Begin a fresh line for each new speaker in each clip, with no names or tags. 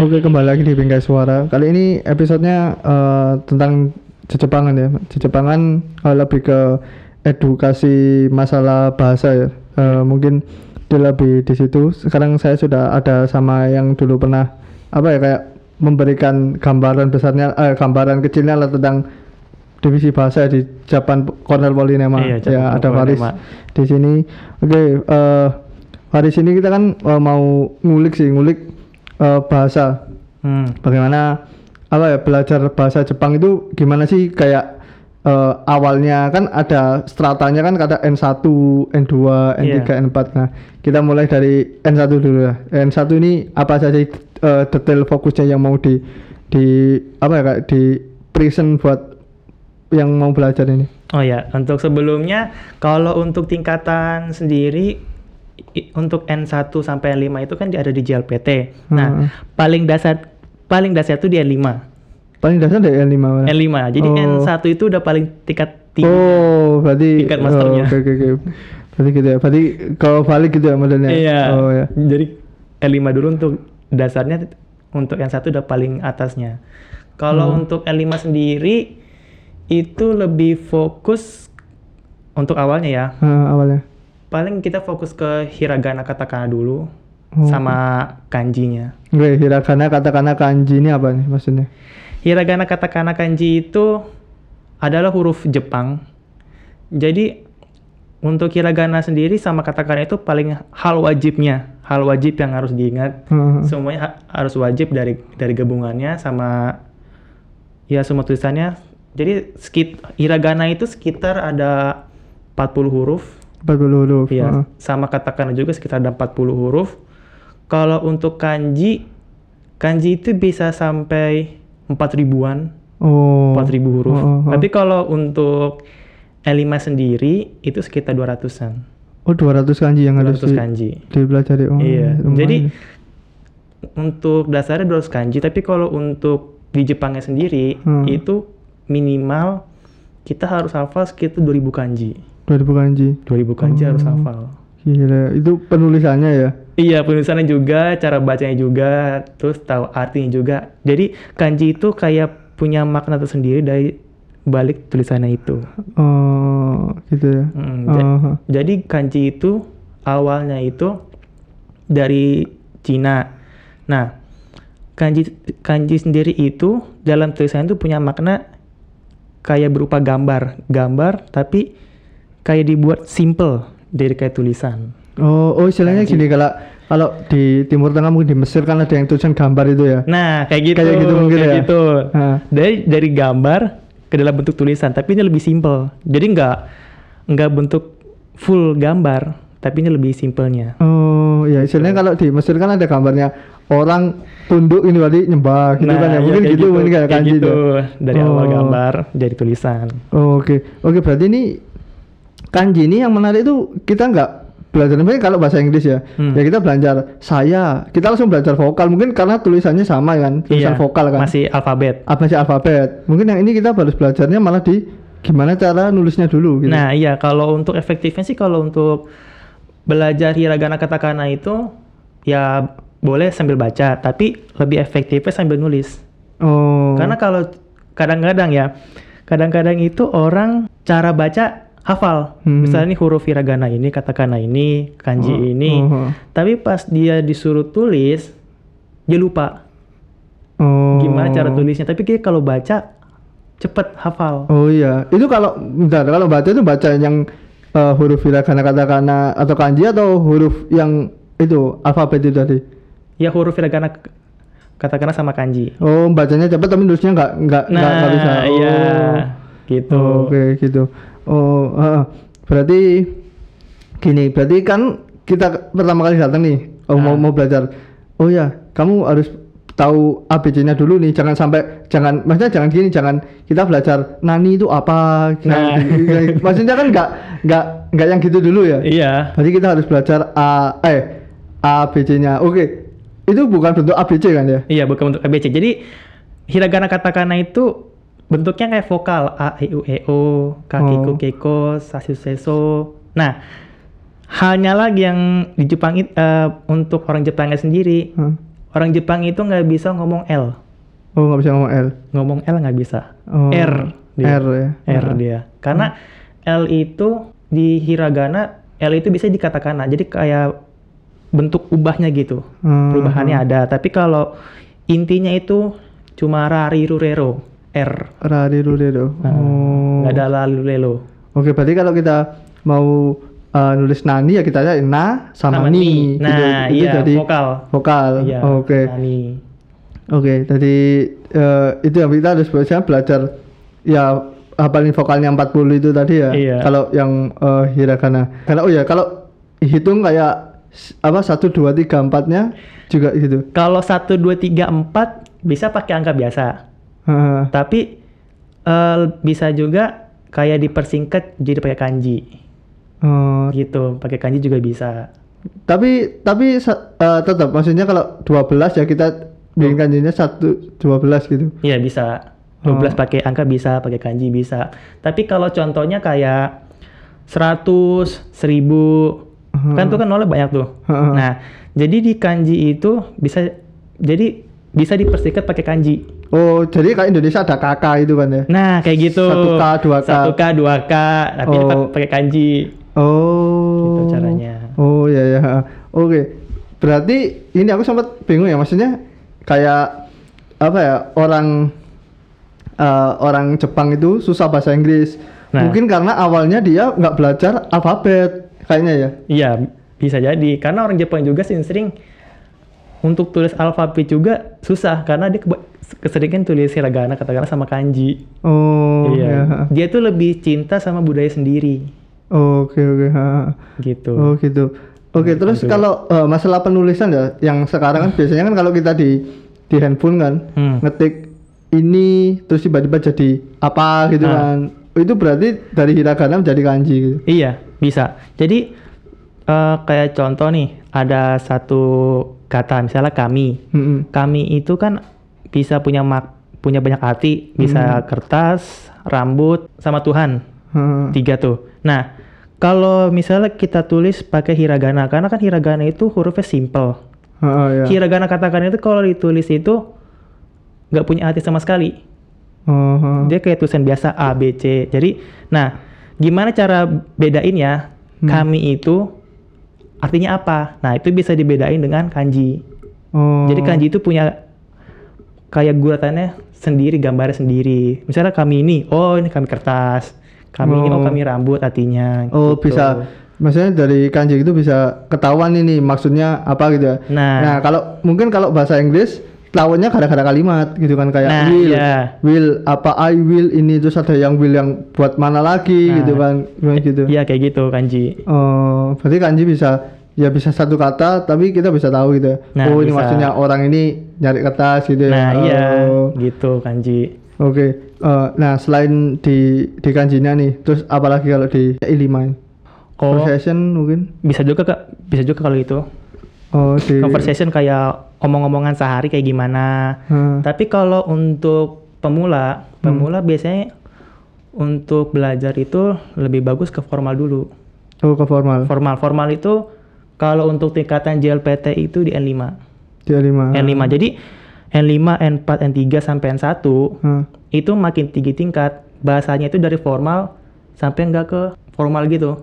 Oke kembali lagi di Bingkai Suara. Kali ini episodenya eh, tentang Jepangan ya. Jepangan uh, lebih ke edukasi masalah bahasa ya. Eh, mungkin dia lebih di situ. Sekarang saya sudah ada sama yang dulu pernah apa ya kayak memberikan gambaran besarnya, eh, gambaran kecilnya lah tentang divisi bahasa di Japan Cornell Polinema.
Iya, Japan
ya ada Faris di sini. Oke, eh Faris ini kita kan eh, mau ngulik sih, ngulik eh, bahasa
Hmm.
bagaimana apa ya belajar bahasa Jepang itu gimana sih kayak eh, awalnya kan ada stratanya kan kata N1, N2, N3, N4. Nah, kita mulai dari N1 dulu ya. N1 ini apa saja eh, detail fokusnya yang mau di di apa ya kayak di present buat yang mau belajar ini.
Oh ya, untuk sebelumnya kalau untuk tingkatan sendiri untuk N1 sampai N5 itu kan ada di JLPT. Nah,
Hmm.
paling dasar paling dasar itu di N5.
Paling dasar dari N5 mana?
N5. Jadi
Oh.
N1 itu udah paling tingkat tinggi.
Oh, berarti
Tingkat
oh,
masternya.
Oke, oke, oke. Berarti gitu ya. Berarti kalau balik gitu ya modelnya.
Iya.
Oh ya.
Jadi N5 dulu untuk dasarnya untuk N1 udah paling atasnya. Kalau
Hmm.
untuk N5 sendiri itu lebih fokus untuk awalnya ya.
Ah, awalnya.
Paling kita fokus ke hiragana katakana dulu
Oh.
sama kanjinya.
Oke, hiragana katakana kanji ini apa nih maksudnya?
Hiragana katakana kanji itu adalah huruf Jepang. Jadi untuk hiragana sendiri sama katakana itu paling hal wajibnya, hal wajib yang harus diingat.
Hmm.
Semuanya ha- harus wajib dari dari gabungannya sama ya semua tulisannya. Jadi sekit hiragana itu sekitar ada 40 huruf.
40 huruf.
Iya,
Ah.
sama katakana juga sekitar ada 40 huruf. Kalau untuk kanji, kanji itu bisa sampai 4 ribuan,
Oh.
4 ribu huruf.
Oh, oh, oh.
Tapi kalau untuk L5 sendiri itu sekitar 200-an.
Oh, 200 kanji yang harus
200
di,
kanji.
dipelajari. Oh,
iya.
lumayan.
Jadi untuk dasarnya 200 kanji, tapi kalau untuk di Jepangnya sendiri
Hmm.
itu minimal kita harus hafal sekitar 2000 kanji.
2000 kanji.
2000 kanji harus
Oh.
hafal.
Gila, itu penulisannya ya.
Iya, penulisannya juga, cara bacanya juga, terus tahu artinya juga. Jadi kanji itu kayak punya makna tersendiri dari balik tulisannya itu.
Oh, gitu ya.
Mm, ja-
Oh,
Jadi kanji itu awalnya itu dari Cina. Nah, kanji kanji sendiri itu dalam tulisan itu punya makna kayak berupa gambar, gambar tapi kayak dibuat simple dari kayak tulisan.
oh, oh istilahnya gini kalau kalau di Timur Tengah mungkin di Mesir kan ada yang tulisan gambar itu ya.
Nah, kayak gitu.
Kayak gitu mungkin
kayak
ya?
gitu. Dari dari gambar ke dalam bentuk tulisan, tapi ini lebih simple. Jadi nggak nggak bentuk full gambar, tapi ini lebih simpelnya.
Oh, ya istilahnya kalau di Mesir kan ada gambarnya orang tunduk ini berarti nyembah gitu kan ya.
iya,
Mungkin
kayak
gitu, mungkin kayak kanji
gitu.
itu.
Dari awal
Oh.
gambar jadi tulisan.
Oh, Oke, oke berarti ini kanji ini yang menarik itu kita nggak belajar mungkin kalau bahasa Inggris ya,
Hmm.
ya kita belajar saya, kita langsung belajar vokal mungkin karena tulisannya sama kan, tulisan
Iya,
vokal kan,
Masih alfabet.
apa sih alfabet. Mungkin yang ini kita harus belajarnya malah di gimana cara nulisnya dulu gitu.
Nah, iya kalau untuk efektifnya sih kalau untuk belajar hiragana katakana itu ya boleh sambil baca, tapi lebih efektifnya sambil nulis.
oh,
Karena kalau kadang-kadang ya, kadang-kadang itu orang cara baca hafal.
Hmm.
Misalnya nih huruf hiragana ini, katakana ini, kanji
Oh,
ini.
oh,
Tapi pas dia disuruh tulis, dia lupa
oh.
gimana cara tulisnya. Tapi kayak kalau baca cepet hafal.
Oh iya, itu kalau bentar, kalau baca itu baca yang eh, huruf hiragana katakana atau kanji atau huruf yang itu alfabet itu tadi.
Ya huruf hiragana katakana sama kanji.
Oh, bacanya cepat tapi nulisnya nggak nggak nggak
Nah,
nggak bisa. Oh.
iya gitu.
Oh, Oke, gitu. Oh, ah, berarti gini, berarti kan kita pertama kali datang nih, oh, mau
Ah.
mau belajar. Oh ya, kamu harus tahu ABC-nya dulu nih, jangan sampai jangan maksudnya jangan gini, jangan kita belajar nani itu apa.
Nah.
maksudnya kan nggak nggak nggak yang gitu dulu ya.
Iya.
Berarti kita harus belajar A eh ABC-nya. Oke. Itu bukan bentuk ABC kan ya?
Iya, bukan bentuk ABC. Jadi hiragana katakana itu bentuknya kayak vokal a e u e o, kakiku
Oh.
keiko, sasu seso. Nah, halnya lagi yang di Jepang it- eh, untuk orang Jepangnya sendiri
Hah.
orang Jepang itu nggak bisa ngomong L.
Oh, nggak bisa ngomong L.
Ngomong L nggak bisa.
Oh,
R dia.
R ya.
R
Nah.
dia. Karena L itu di hiragana L itu bisa di katakana. Jadi kayak bentuk ubahnya gitu.
Hmm.
Perubahannya ada. Tapi kalau intinya itu cuma rari rurero R.
Rari Rudedo.
Nah,
Oh.
nggak ada lalu lelo.
Oke, berarti kalau kita mau uh, nulis nani ya kita aja na sama,
Sama
ni.
ni. Nah,
Itu
iya,
jadi
vokal.
Vokal.
Iya.
Oke.
nani.
Oke, jadi eh, itu yang kita harus biasanya belajar ya hafalin vokalnya 40 itu tadi ya.
Iya.
Kalau yang eh, hiragana. Karena oh ya, kalau hitung kayak apa 1 2 3 4-nya juga gitu.
Kalau 1 2 3 4 bisa pakai angka biasa.
Heeh.
Tapi eh, bisa juga kayak dipersingkat jadi pakai kanji.
Oh,
Gitu, pakai kanji juga bisa.
tapi tapi sa- eh, tetap maksudnya kalau 12 ya kita bikin kanjinya 1 12 gitu.
Iya bisa. 12 pakai angka bisa, pakai kanji bisa. Tapi kalau contohnya kayak 100, 1000, kan tuh kan nolnya banyak tuh.
Heeh.
Nah, jadi di kanji itu bisa jadi bisa dipersingkat pakai kanji.
Oh, jadi kayak Indonesia ada kakak itu kan ya.
Nah, kayak gitu.
1K, 2K.
1K, 2K, tapi
Oh.
pak- pakai kanji.
Oh.
Gitu caranya.
Oh ya ya. Oke. Berarti ini aku sempat bingung ya maksudnya kayak apa ya orang eh, orang Jepang itu susah bahasa Inggris.
Nah.
Mungkin karena awalnya dia nggak belajar alfabet kayaknya ya.
Iya, bisa jadi. Karena orang Jepang juga sering-sering untuk tulis alfabet juga susah karena dia keba- keseringan tulis hiragana katakanlah sama kanji.
Oh
iya.
ya.
Dia tuh lebih cinta sama budaya sendiri
Oke oke. ha.
gitu.
Oh gitu. Oke terus
gitu.
kalau eh, masalah penulisan ya, yang sekarang kan biasanya kan kalau kita di di handphone kan
Hmm.
ngetik ini terus tiba-tiba jadi apa gitu
Ah.
kan. Itu berarti dari hiragana menjadi kanji gitu.
Iya, bisa. Jadi eh, kayak contoh nih, ada satu kata misalnya kami.
Mm-mm.
Kami itu kan bisa punya mak punya banyak arti, bisa kertas, rambut, sama Tuhan.
Ha.
Tiga tuh. Nah, kalau misalnya kita tulis pakai hiragana, karena kan hiragana itu hurufnya simple.
Ha, ya.
Hiragana katakan itu kalau ditulis itu nggak punya arti sama sekali.
Ha.
Dia kayak tulisan biasa A, B, C. Jadi, nah, gimana cara bedain ya? Kami itu artinya apa? Nah, itu bisa dibedain dengan kanji.
Oh.
Jadi kanji itu punya kayak guratannya sendiri, gambarnya sendiri. Misalnya kami ini, oh ini kami kertas. Kami ini, oh
Oh.
kami rambut artinya.
Oh
gitu.
bisa. Maksudnya dari kanji itu bisa ketahuan ini maksudnya apa gitu ya.
Nah.
kalau mungkin kalau bahasa Inggris lawannya gara-gara kalimat gitu kan kayak
Nah,
will,
iya.
will apa I will ini terus ada yang will yang buat mana lagi
Nah.
gitu kan gimana gitu.
Iya kayak gitu kanji.
Oh, berarti kanji bisa ya bisa satu kata tapi kita bisa tahu gitu. ya.
Nah,
oh, ini
bisa.
maksudnya orang ini nyari kertas gitu ya.
Nah iya
Oh,
gitu kanji.
Oke. Eh, nah, selain di di kanjinya nih, terus apalagi kalau di ilima?
Oh
Conversation mungkin?
bisa juga kak, bisa juga kalau itu.
Oh, di
Conversation kayak omong-omongan sehari kayak gimana.
Hmm.
Tapi kalau untuk pemula, pemula biasanya untuk belajar itu lebih bagus ke formal dulu.
Oh, ke formal.
Formal, formal itu kalau untuk tingkatan JLPT itu di N5.
Di ilima.
N5. Jadi N5, N4, N3 sampai N1
Hmm.
itu makin tinggi tingkat. Bahasanya itu dari formal sampai enggak ke formal gitu.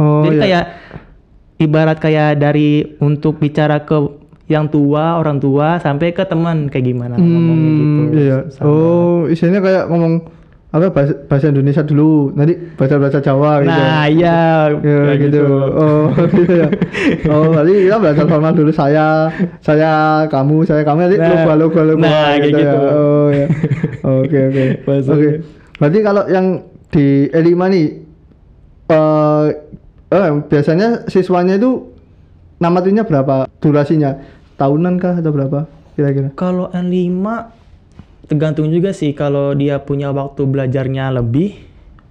Oh,
Jadi
iya.
kayak ibarat kayak dari untuk bicara ke yang tua, orang tua sampai ke teman kayak gimana ngomongnya gitu.
Hmm, iya.
Sama.
Oh, isinya kayak ngomong apa bahasa, bahasa Indonesia dulu, nanti bahasa bahasa Jawa gitu.
Nah, iya
Ya,
kayak
gitu. Oh, gitu ya. Oh, berarti kita belajar formal dulu saya, saya, kamu, saya, kamu nanti
Nah,
lupa lupa lupa
nah, kayak
ya.
gitu.
Oh, ya. Oke, oke. Oke. Berarti kalau yang di E5 nih eh eh, biasanya siswanya itu namatinya berapa durasinya? Tahunan kah atau berapa kira-kira?
Kalau N5 tergantung juga sih kalau dia punya waktu belajarnya lebih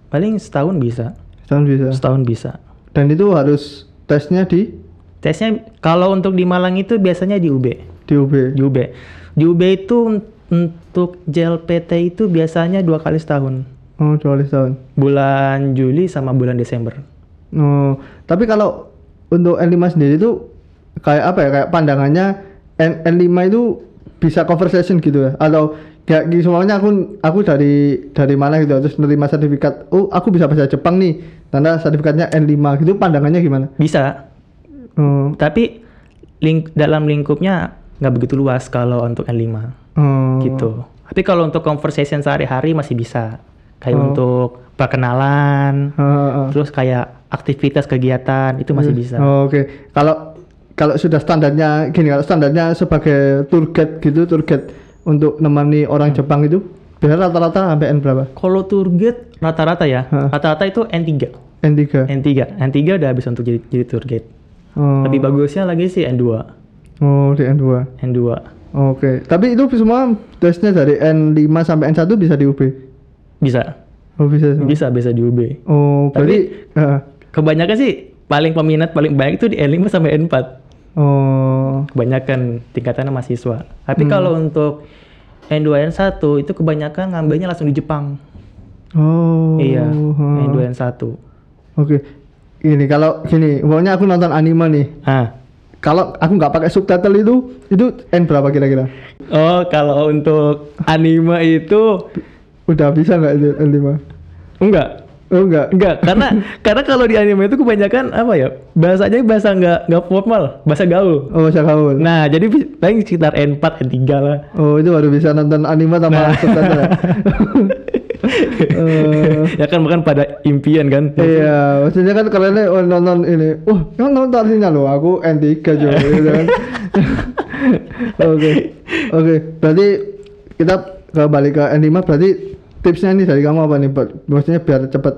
paling setahun bisa.
Setahun bisa.
Setahun bisa.
Dan itu harus tesnya di
Tesnya kalau untuk di Malang itu biasanya di UB.
di UB.
Di UB. Di UB itu un- untuk JLPT itu biasanya dua kali setahun.
Oh, dua kali setahun.
Bulan Juli sama bulan Desember.
Oh, tapi kalau untuk N5 sendiri itu kayak apa ya? Kayak pandangannya N, N5 itu bisa conversation gitu ya atau kayak gitu, semuanya aku aku dari dari mana gitu terus nerima sertifikat oh aku bisa bahasa Jepang nih tanda sertifikatnya N5 gitu pandangannya gimana
Bisa,
oh,
tapi ling dalam lingkupnya nggak begitu luas kalau untuk N5
oh,
gitu. Tapi kalau untuk conversation sehari-hari masih bisa. Kayak
Oh.
untuk perkenalan,
oh, oh.
terus kayak aktivitas kegiatan itu masih bisa.
Oh, Oke, kalau kalau sudah standarnya gini, kalau standarnya sebagai tour guide gitu, tour guide untuk nemani
Hmm.
orang Jepang itu, biasanya rata-rata sampai N berapa?
Kalau tour guide rata-rata ya, rata-rata itu N3.
N3.
N3, N3 udah habis untuk jadi, jadi tour guide.
Oh,
Lebih bagusnya lagi sih N2.
Oh, di N2.
N2.
Oke, tapi itu semua tesnya dari N5 sampai N1 bisa di UB.
Bisa.
Oh, bisa semua.
Bisa bisa di UB.
Oh, berarti eh,
Kebanyakan sih paling peminat paling banyak itu di N5 sampai N4.
oh,
Kebanyakan tingkatannya mahasiswa. Tapi
Hmm.
kalau untuk N2 N1 itu kebanyakan ngambilnya langsung di Jepang.
oh.
iya.
huh.
N2 N1.
Oke. Ini kalau gini, pokoknya aku nonton anime nih.
Ah.
Kalau aku nggak pakai subtitle itu, itu N berapa kira-kira?
Oh, kalau untuk anime itu
Udah bisa nggak itu N5?
enggak.
Oh enggak.
Enggak, karena karena kalau di anime itu kebanyakan apa ya? Bahasanya bahasa enggak enggak formal, bahasa gaul.
Oh, bisa gaul.
Nah, jadi paling sekitar N4, N3 lah.
Oh, itu baru bisa nonton anime sama
Nah.
subtitle ya? Eh,
ya kan bukan pada impian kan.
Iya, maksudnya kan kalian oh, nonton ini, wah kan nonton artinya loh, aku N3 juga gitu kan. Oke, oke, berarti kita kembali ke N5, berarti tipsnya nih dari kamu apa nih, maksudnya biar cepet,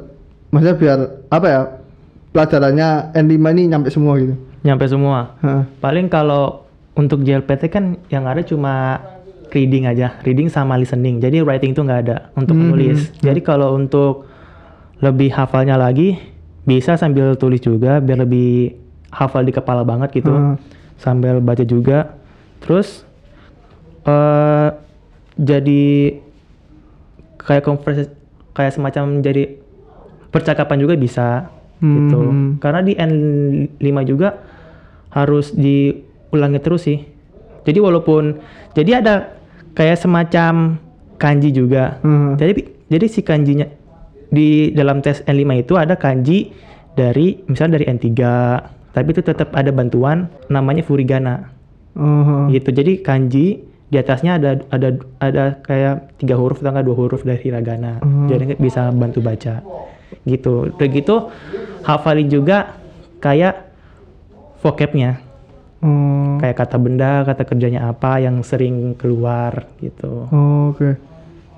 maksudnya biar apa ya, pelajarannya N5 ini nyampe semua gitu.
Nyampe semua.
Hah.
Paling kalau untuk JLPT kan yang ada cuma reading aja, reading sama listening. Jadi writing itu nggak ada untuk
Hmm,
menulis. Jadi kalau untuk lebih hafalnya lagi bisa sambil tulis juga biar lebih hafal di kepala banget gitu.
Hmm.
Sambil baca juga. Terus eh jadi kayak konversi kayak semacam jadi percakapan juga bisa gitu.
Hmm.
Karena di N5 juga harus diulangi terus sih. Jadi walaupun jadi ada kayak semacam kanji juga.
Hmm.
Jadi jadi si kanjinya di dalam tes N5 itu ada kanji dari misalnya dari N3, tapi itu tetap ada bantuan namanya furigana
Oh,
gitu. Jadi kanji di atasnya ada ada ada kayak tiga huruf atau enggak dua huruf dari hiragana.
Hmm.
Jadi bisa bantu baca. Gitu. Udah gitu hafalin juga kayak vocabnya
oh,
kayak kata benda, kata kerjanya apa yang sering keluar gitu.
oh, oke.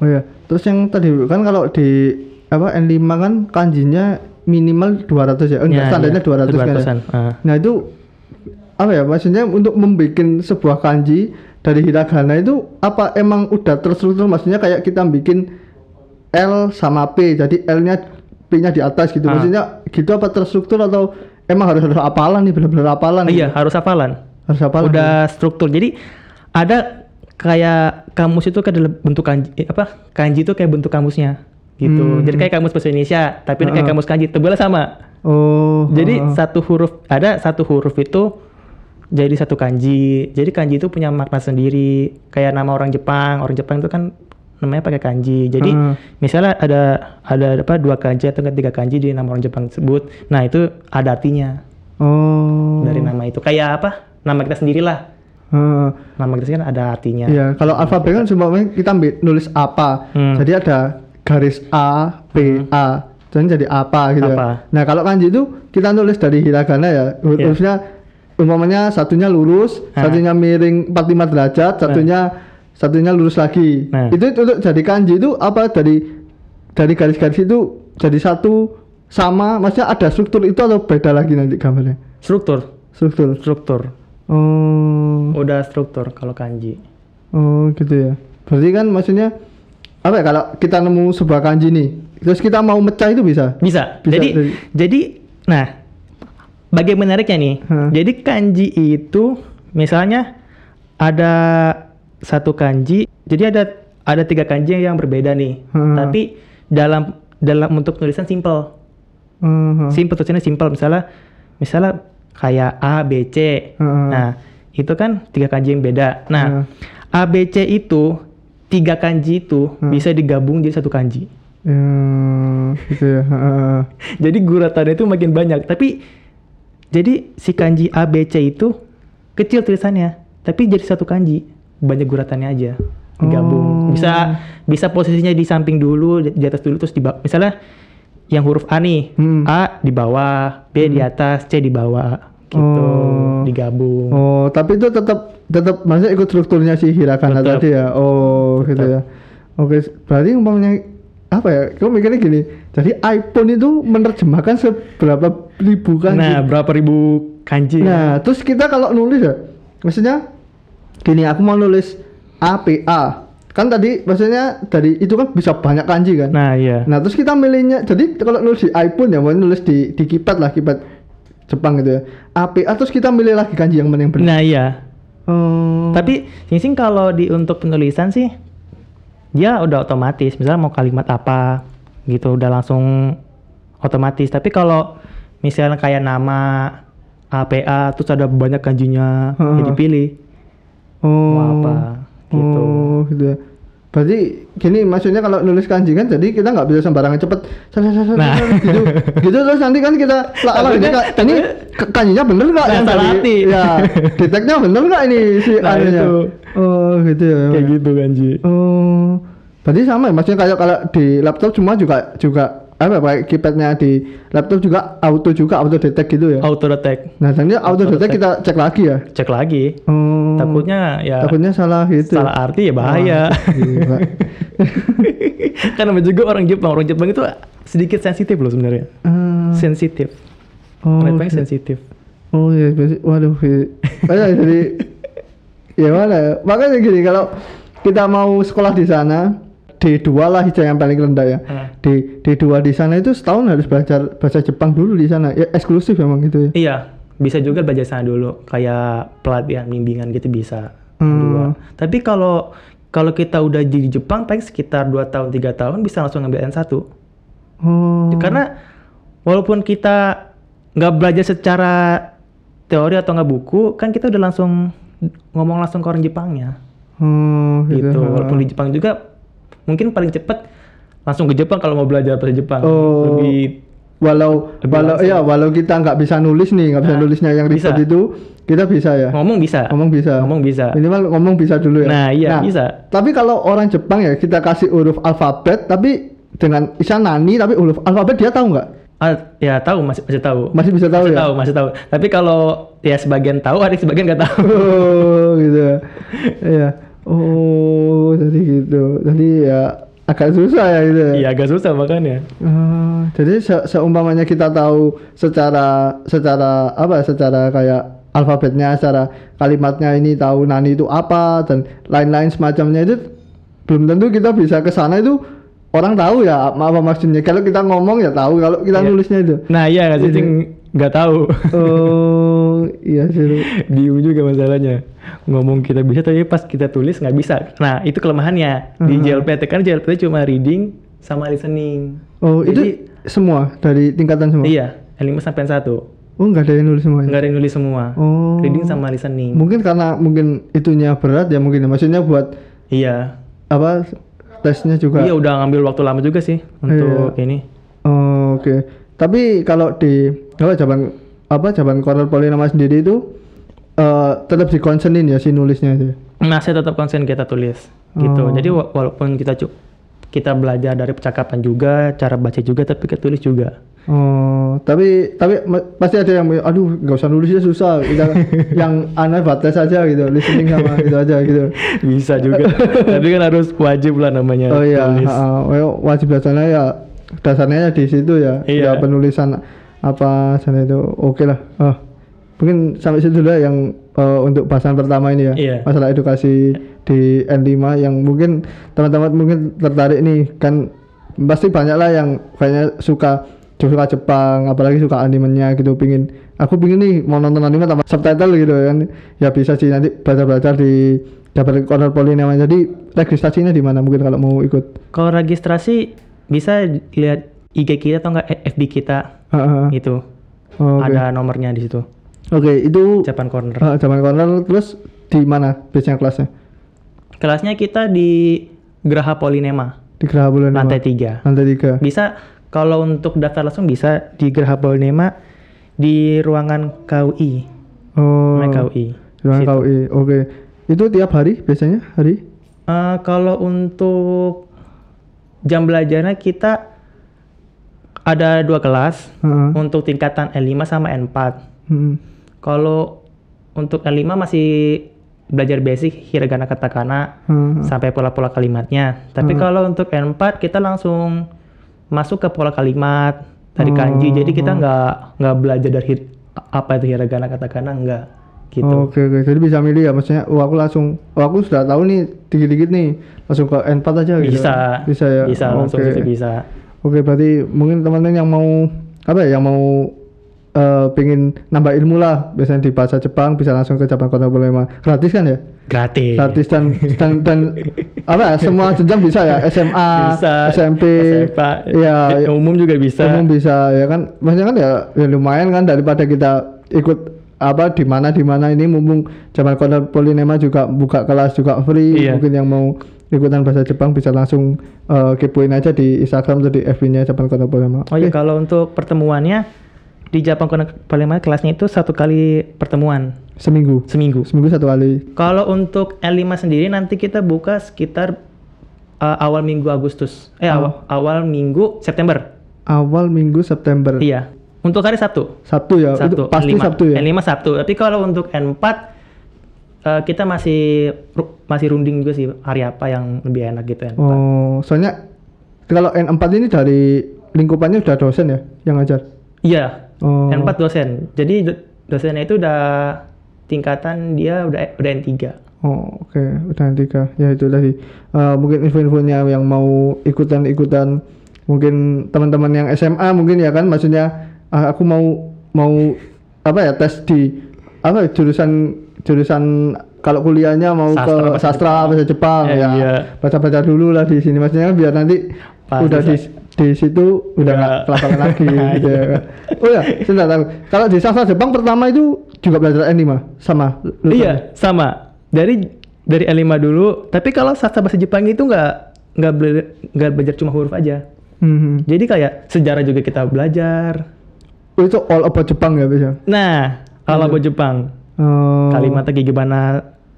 Oh ya, terus yang tadi kan kalau di apa N5 kan kanjinya minimal 200 ya, oh, enggak,
Ya,
standarnya
ya,
200 kan ya?
200-an, ah.
Nah itu apa ya maksudnya untuk membuat sebuah kanji dari hiragana itu apa emang udah terstruktur maksudnya kayak kita bikin L sama P jadi L-nya P-nya di atas gitu
Ah.
maksudnya gitu apa terstruktur atau emang harus harus apalan nih benar-benar apalan
iya, harus hafalan.
harus apalan
Udah struktur. Jadi ada kayak kamus itu kan dalam bentuk kanji eh, apa? Kanji itu kayak bentuk kamusnya gitu.
Hmm.
Jadi kayak kamus bahasa Indonesia, tapi ini kayak kamus kanji, tebelnya sama.
oh
Jadi
oh.
satu huruf ada satu huruf itu jadi satu kanji. Jadi kanji itu punya makna sendiri. Kayak nama orang Jepang. Orang Jepang itu kan namanya pakai kanji. Jadi
Hmm.
misalnya ada ada apa dua kanji atau tiga kanji di nama orang Jepang tersebut. Nah, itu ada artinya
oh
dari nama itu. Kayak apa? Nama kita sendirilah.
Heeh.
Nama kita sendiri kan ada artinya.
Iya, kalau alfabet kan semuanya kita ambil nulis apa.
Hmm.
Jadi ada garis A, B, A. Dan jadi apa gitu. ya.
Apa.
Nah, kalau kanji itu kita nulis dari hiragana ya.
Iya.
Umpamanya satunya lurus,
Ah.
satunya miring 45 derajat, satunya satunya lurus lagi.
Nah.
Itu untuk jadi kanji itu apa dari dari garis-garis itu jadi satu sama, maksudnya ada struktur itu atau beda lagi nanti gambarnya?
Struktur,
Struktur.
struktur.
Oh.
Udah struktur kalau kanji.
Oh gitu ya. Berarti kan maksudnya apa ya kalau kita nemu sebuah kanji nih, terus kita mau mecah itu bisa?
Bisa.
Bisa
jadi
dari-
jadi nah bagian menariknya nih.
Hah.
Jadi kanji itu misalnya ada satu kanji, jadi ada ada tiga kanji yang berbeda nih.
Hah.
Tapi dalam dalam untuk tulisan simple.
Hmm,
Simple tulisannya simple misalnya misalnya kayak A B C.
Hah.
Nah, itu kan tiga kanji yang beda. Nah, ABC itu tiga kanji itu
Hmm.
bisa digabung jadi satu kanji.
Ya, gitu ya.
Jadi guratannya itu makin banyak. Tapi jadi si kanji ABC itu kecil tulisannya, tapi jadi satu kanji. Banyak guratannya aja digabung.
Oh.
Bisa bisa posisinya di samping dulu, di atas dulu terus di bawah. Misalnya yang huruf A nih,
Hmm.
A di bawah, B di atas, C di bawah gitu.
Oh.
Digabung.
Oh, tapi itu tetap tetap maksudnya ikut strukturnya si Hirakana
Tetap.
tadi ya. Oh, gitu
Tetap.
ya. Oke, berarti umpamanya apa ya? Kamu mikirnya gini. Jadi iPhone itu menerjemahkan seberapa ribu kan?
Nah, berapa ribu kanji?
Nah, terus kita kalau nulis ya, maksudnya gini, aku mau nulis APA. Kan tadi maksudnya dari itu kan bisa banyak kanji kan?
Nah, iya.
Nah, terus kita milihnya, jadi kalau nulis di iPhone ya, mau nulis di di keypad lah, keypad Jepang gitu ya. APA terus kita milih lagi kanji yang mana yang benar.
Nah, iya.
Oh.
Tapi Sing Sing kalau di untuk penulisan sih dia udah otomatis. Misalnya mau kalimat apa gitu udah langsung otomatis. Tapi kalau misalnya kayak nama APA terus ada banyak kanjinya
Heeh.
ya dipilih
oh.
mau apa gitu.
Oh, gitu ya. Berarti gini maksudnya kalau nulis kanji kan jadi kita nggak bisa sembarangan cepet
Nah.
gitu gitu terus nanti kan kita lah lah, ini, ini kanjinya bener nggak yang tadi? ya deteknya bener nggak ini si
Nah,
anunya
itu.
oh gitu ya
Kayak gitu kanji.
oh berarti sama ya maksudnya kayak kalau di laptop semua juga juga apa pakai keypadnya di laptop juga auto juga auto detect gitu ya
Auto detect.
nah dia auto
Auto
detect kita cek lagi ya
Cek lagi.
oh
Takutnya ya
takutnya salah gitu
salah arti ya bahaya.
Gila.
kan namanya juga orang Jepang. Orang Jepang itu sedikit sensitif loh sebenarnya.
Ah,
Sensitif.
oh,
Orang Jepang sensitif.
oh iya waduh. Makanya jadi ya mana ya makanya gini kalau kita mau sekolah di sana D2 lah hijau yang paling rendah ya
Hmm.
Di D2 di sana itu setahun harus belajar bahasa Jepang dulu di sana ya eksklusif memang gitu ya
Iya, bisa juga belajar sana dulu, kayak pelatihan bimbingan gitu bisa.
Hmm.
Dua. Tapi kalau kalau kita udah di Jepang paling sekitar 2 tahun, tiga tahun bisa langsung ngambil N1.
oh
Karena walaupun kita nggak belajar secara teori atau nggak buku, kan kita udah langsung ngomong langsung ke orang Jepangnya.
oh gitu,
Gitu. Walaupun di Jepang juga mungkin paling cepet langsung ke Jepang kalau mau belajar bahasa Jepang.
Oh.
Lebih
walau
Lebih
walau
langsung.
ya walau kita nggak bisa nulis nih nggak bisa
Nah,
nulisnya yang ribet
bisa.
itu kita bisa ya
ngomong bisa.
ngomong bisa
Ngomong bisa.
minimal ngomong bisa dulu ya
Nah, iya, bisa.
tapi kalau orang Jepang ya kita kasih huruf alfabet tapi dengan Isa nani tapi huruf alfabet dia tahu nggak
Ah, ya tahu masih masih tahu.
masih bisa tahu
masih
ya
tahu, masih tahu. Tapi kalau ya sebagian tahu, ada sebagian nggak tahu.
oh gitu ya iya oh jadi gitu jadi ya agak susah ya gitu ya
Iya agak susah makanya.
Ah, jadi se- seumpamanya kita tahu secara secara apa secara kayak alfabetnya secara kalimatnya ini tahu nani itu apa dan lain-lain semacamnya itu belum tentu kita bisa ke sana itu orang tahu ya apa, apa maksudnya kalau kita ngomong ya tahu kalau kita
Iya.
nulisnya itu
Nah iya. Cing? nggak tahu.
oh iya sih
Bingung juga masalahnya. Ngomong kita bisa tapi pas kita tulis nggak bisa. Nah itu kelemahannya di
Mhm.
JLPT kan JLPT cuma reading sama listening.
oh
Jadi-
itu semua dari tingkatan semua
Iya, N5 sampai N1.
oh nggak ada yang nulis semuanya
Nggak ada yang nulis semua.
oh
Reading sama listening.
mungkin karena mungkin itunya berat ya mungkin ya. maksudnya buat
Iya.
apa tesnya juga
Iya udah ngambil waktu lama juga sih untuk
Iya.
ini.
Oh, Oke. Tapi kalau di apa jawaban apa jawaban Cornell Polinama sendiri itu eh tetap dikonsenin ya si nulisnya itu.
Nah, saya tetap konsen kita tulis gitu.
Oh.
Jadi wa- walaupun kita kita belajar dari percakapan juga, cara baca juga, tapi kita tulis juga.
Oh, tapi tapi pasti ada yang aduh nggak usah nulisnya susah. Kita yang aneh batas aja gitu, listening sama gitu aja gitu.
Bisa juga. tapi kan harus wajib lah namanya
Oh iya,
tulis.
ha, ha. wajib dasarnya ya dasarnya ya di situ ya.
Iya.
Ya penulisan apa sana itu oke lah. Oh. Mungkin sampai situ dulu ya yang eh, untuk bahasan pertama ini ya.
Iya.
Masalah edukasi di N5 yang mungkin teman-teman mungkin tertarik nih kan pasti banyak lah yang kayaknya suka suka Jepang apalagi suka animenya gitu pingin aku pingin nih mau nonton anime tanpa subtitle gitu kan ya bisa sih nanti belajar-belajar di Jabar Corner Polinema jadi registrasinya di mana mungkin kalau mau ikut
Kalau registrasi bisa lihat IG kita atau enggak FB kita
Heeh.
gitu.
Oh, oke.
Ada nomornya di situ.
Oke, itu
Japan Corner.
uh, zaman corner terus di mana biasanya kelasnya?
Kelasnya kita di Geraha Polinema,
Di Geraha Bulan
lantai 3.
Lantai tiga.
Bisa kalau untuk daftar langsung bisa di Geraha Polinema di ruangan KUI.
Oh.
Namanya KUI.
Ruangan
Situ.
KUI. Oke. Itu tiap hari biasanya hari?
Eh, kalau untuk jam belajarnya kita ada dua kelas
Heeh.
untuk tingkatan L5 sama N4.
Hmm.
Kalau untuk L5 masih belajar basic hiragana katakana
Heeh.
sampai pola-pola kalimatnya. Tapi
Hmm.
kalau untuk N4 kita langsung masuk ke pola kalimat dari
Oh.
kanji. Jadi kita nggak nggak belajar dari hir- apa itu hiragana katakana enggak gitu.
Oke oke. Jadi bisa milih ya maksudnya. Oh aku langsung. Oh aku sudah tahu nih dikit-dikit nih. Langsung ke N4 aja gitu.
Bisa.
Bisa ya.
Bisa langsung
Oke.
situ bisa.
Oke berarti mungkin teman-teman yang mau apa ya yang mau eh pengen nambah ilmu lah. Biasanya di bahasa Jepang bisa langsung ke Jepang Kontemporer gratis kan ya?
Gratis.
gratis dan dan, dan apa ya? Semua jenjang bisa ya? SMA
bisa.
SMP
SMA,
ya
eh, umum juga bisa.
Umum bisa ya kan? Maksudnya kan ya, ya lumayan kan daripada kita ikut apa di mana di mana. Ini mumpung zaman Kondor Polinema juga buka kelas juga free.
Iya.
mungkin yang mau ikutan bahasa Jepang bisa langsung eh, kepoin aja di Instagram atau di FB-nya Jepang Kondor Polinema
oh iya kalau untuk pertemuannya di Jepang Konekpalema kelasnya itu satu kali pertemuan.
Seminggu.
Seminggu.
Seminggu satu kali.
Kalau untuk L5 sendiri nanti kita buka sekitar uh, awal minggu Agustus. Eh
Oh.
awal, awal minggu September.
Awal minggu September.
Iya. Untuk hari Sabtu.
Sabtu ya? Itu
Sabtu
pasti
N5.
Sabtu ya?
N5 Sabtu. Tapi kalau untuk N4 uh, kita masih ru- masih runding juga sih hari apa yang lebih enak gitu N4
oh soalnya kalau N4 ini dari lingkupannya udah dosen ya yang ngajar?
Iya
oh
N4 dosen. Jadi do- dosennya itu udah tingkatan dia udah udah N3.
Oh oke udah yang tiga ya itu tadi Eh, mungkin info-infonya yang mau ikutan-ikutan mungkin teman-teman yang SMA mungkin ya kan maksudnya ah, aku mau mau apa ya tes di apa ya, jurusan jurusan kalau kuliahnya mau
Sastra,
ke
bahasa
sastra bahasa Jepang
Eh,
ya
iya.
baca-baca dulu lah di sini maksudnya biar nanti
Pas
udah di. Di situ udah nggak kelaparan lagi
Nah,
gitu
iya.
ya. Oh ya, saya nggak tahu. Kalau di sastra Jepang pertama itu juga belajar anime sama. lulusannya?
Iya, sama. Dari dari L5 dulu, tapi kalau sastra bahasa Jepang itu nggak nggak bela- nggak belajar cuma huruf aja.
Mhm.
Jadi kayak sejarah juga kita belajar.
Oh, itu all about Jepang ya biasa.
Nah, kalau buat Jepang,
Oh.
kalimatnya kayak gimana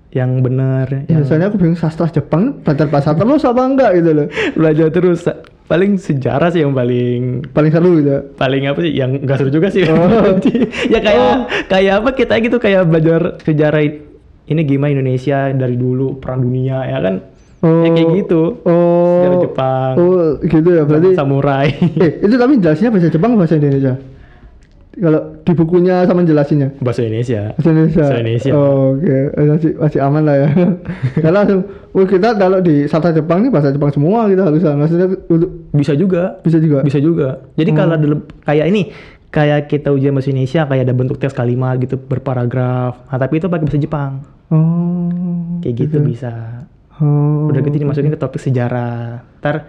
yang benar,
Ya,
yang
soalnya aku bingung sastra Jepang belajar bahasa terus apa enggak gitu loh.
belajar terus. Paling sejarah sih yang paling
Paling seru gitu.
paling apa sih yang enggak seru juga sih
Oh.
ya kayak
Oh.
kayak apa kita gitu kayak belajar sejarah ini gimana Indonesia dari dulu perang dunia ya kan
Oh.
ya kayak gitu
Oh.
sejarah Jepang
Oh, gitu ya. Berarti
samurai
eh itu tapi jelasnya bahasa Jepang bahasa Indonesia? Kalau di bukunya sama jelasinnya.
bahasa Indonesia
Bahasa Indonesia.
Bahasa Indonesia.
Oh, Oke, masih masih aman lah ya. Kalau langsung, oh, kita kalau di sastra Jepang ini bahasa Jepang semua kita harusan. Maksudnya untuk
bisa juga
bisa juga.
bisa juga jadi kalau dalam kayak ini kayak kita ujian bahasa Indonesia kayak ada bentuk teks kalimat gitu berparagraf nah, tapi itu pakai bahasa Jepang
Oh.
kayak gitu bisa
Oh.
udah gitu dimasukin ke topik sejarah ntar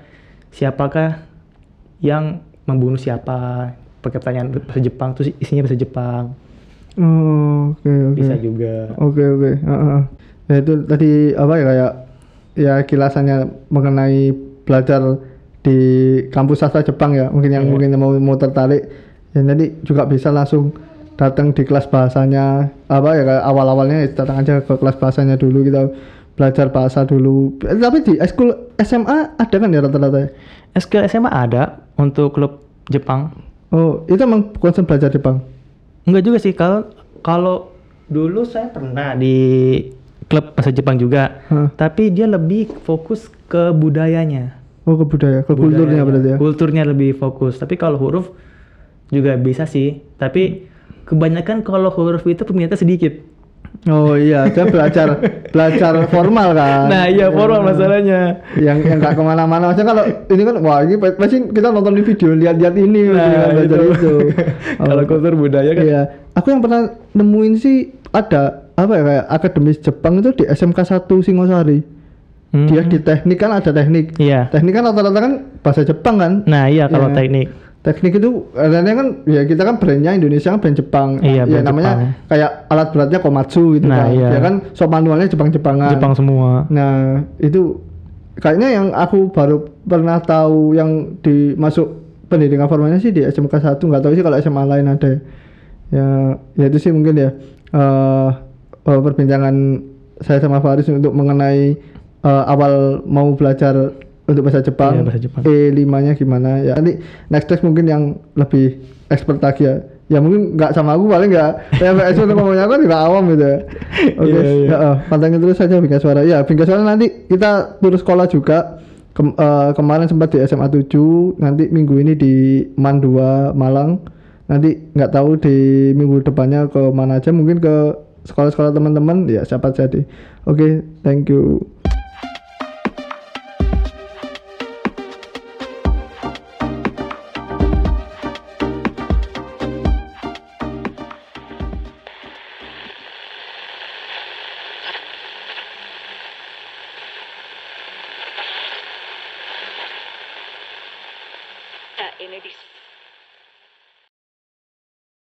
siapakah yang membunuh siapa pakai pertanyaan bahasa Jepang terus isinya bahasa Jepang
Oh, oke oke.
bisa juga
Oke oke. Heeh. Ya itu tadi apa ya kayak ya kilasannya mengenai belajar di kampus sastra Jepang ya. Mungkin yang
Iya.
mungkin yang mau mau tertarik ya nanti juga bisa langsung datang di kelas bahasanya apa ya kayak awal-awalnya ya datang aja ke kelas bahasanya dulu kita belajar bahasa dulu. Eh, Tapi di school SMA ada kan ya rata-rata?
SKL SMA ada untuk klub Jepang
Oh, itu emang konsep belajar Jepang.
enggak juga sih kalau kalau dulu saya pernah di klub bahasa Jepang juga
Hah.
tapi dia lebih fokus ke budayanya
Oh, ke budaya, ke kulturnya
Budayanya.
berarti ya.
kulturnya lebih fokus tapi kalau huruf juga bisa sih tapi kebanyakan kalau huruf itu peminatnya sedikit
Oh iya, dia belajar belajar formal kan.
nah iya formal masalahnya.
Yang yang nggak ke mana-mana. Maksudnya kalau ini kan wah ini pasti kita nonton di video lihat-lihat ini
Nah,
maksudnya kan, belajar
itu.
itu.
Kalau kultur budaya kan-
iya. Aku yang pernah nemuin sih ada apa ya kayak akademis Jepang itu di SMK 1 Singosari.
Hmm.
dia di teknik kan ada teknik.
Iya.
Teknik kan rata-rata kan bahasa Jepang kan?
Nah iya kalau
Iya.
teknik
teknik itu adanya kan ya kita kan brandnya Indonesia kan brand Jepang
Iya,
ya
brand
namanya
Jepang.
kayak alat beratnya Komatsu gitu
Nah,
kan
iya.
ya kan shop manualnya Jepang-Jepangan
Jepang semua.
Nah, itu kayaknya yang aku baru pernah tahu yang dimasuk pendidikan formalnya sih di SMK 1, nggak tahu sih kalau SMA lain ada. ya. Ya, ya itu sih mungkin ya eh eh, perbincangan saya sama Faris untuk mengenai eh, awal mau belajar untuk bahasa Jepang.
Iya, bahasa Jepang.
E5-nya gimana ya. Nanti next next mungkin yang lebih expert lagi ya. Ya mungkin nggak sama aku paling nggak PPS untuk ngomongnya aku juga awam gitu ya. Oke,
Iya, iya.
ya, eh, pantengin terus saja Bingkai Suara. Ya, Bingkai Suara nanti kita turun sekolah juga. Kem- eh, kemarin sempat di SMA 7, nanti minggu ini di MAN 2 Malang. Nanti nggak tahu di minggu depannya ke mana aja, mungkin ke sekolah-sekolah teman-teman ya siapa jadi. Oke, thank you.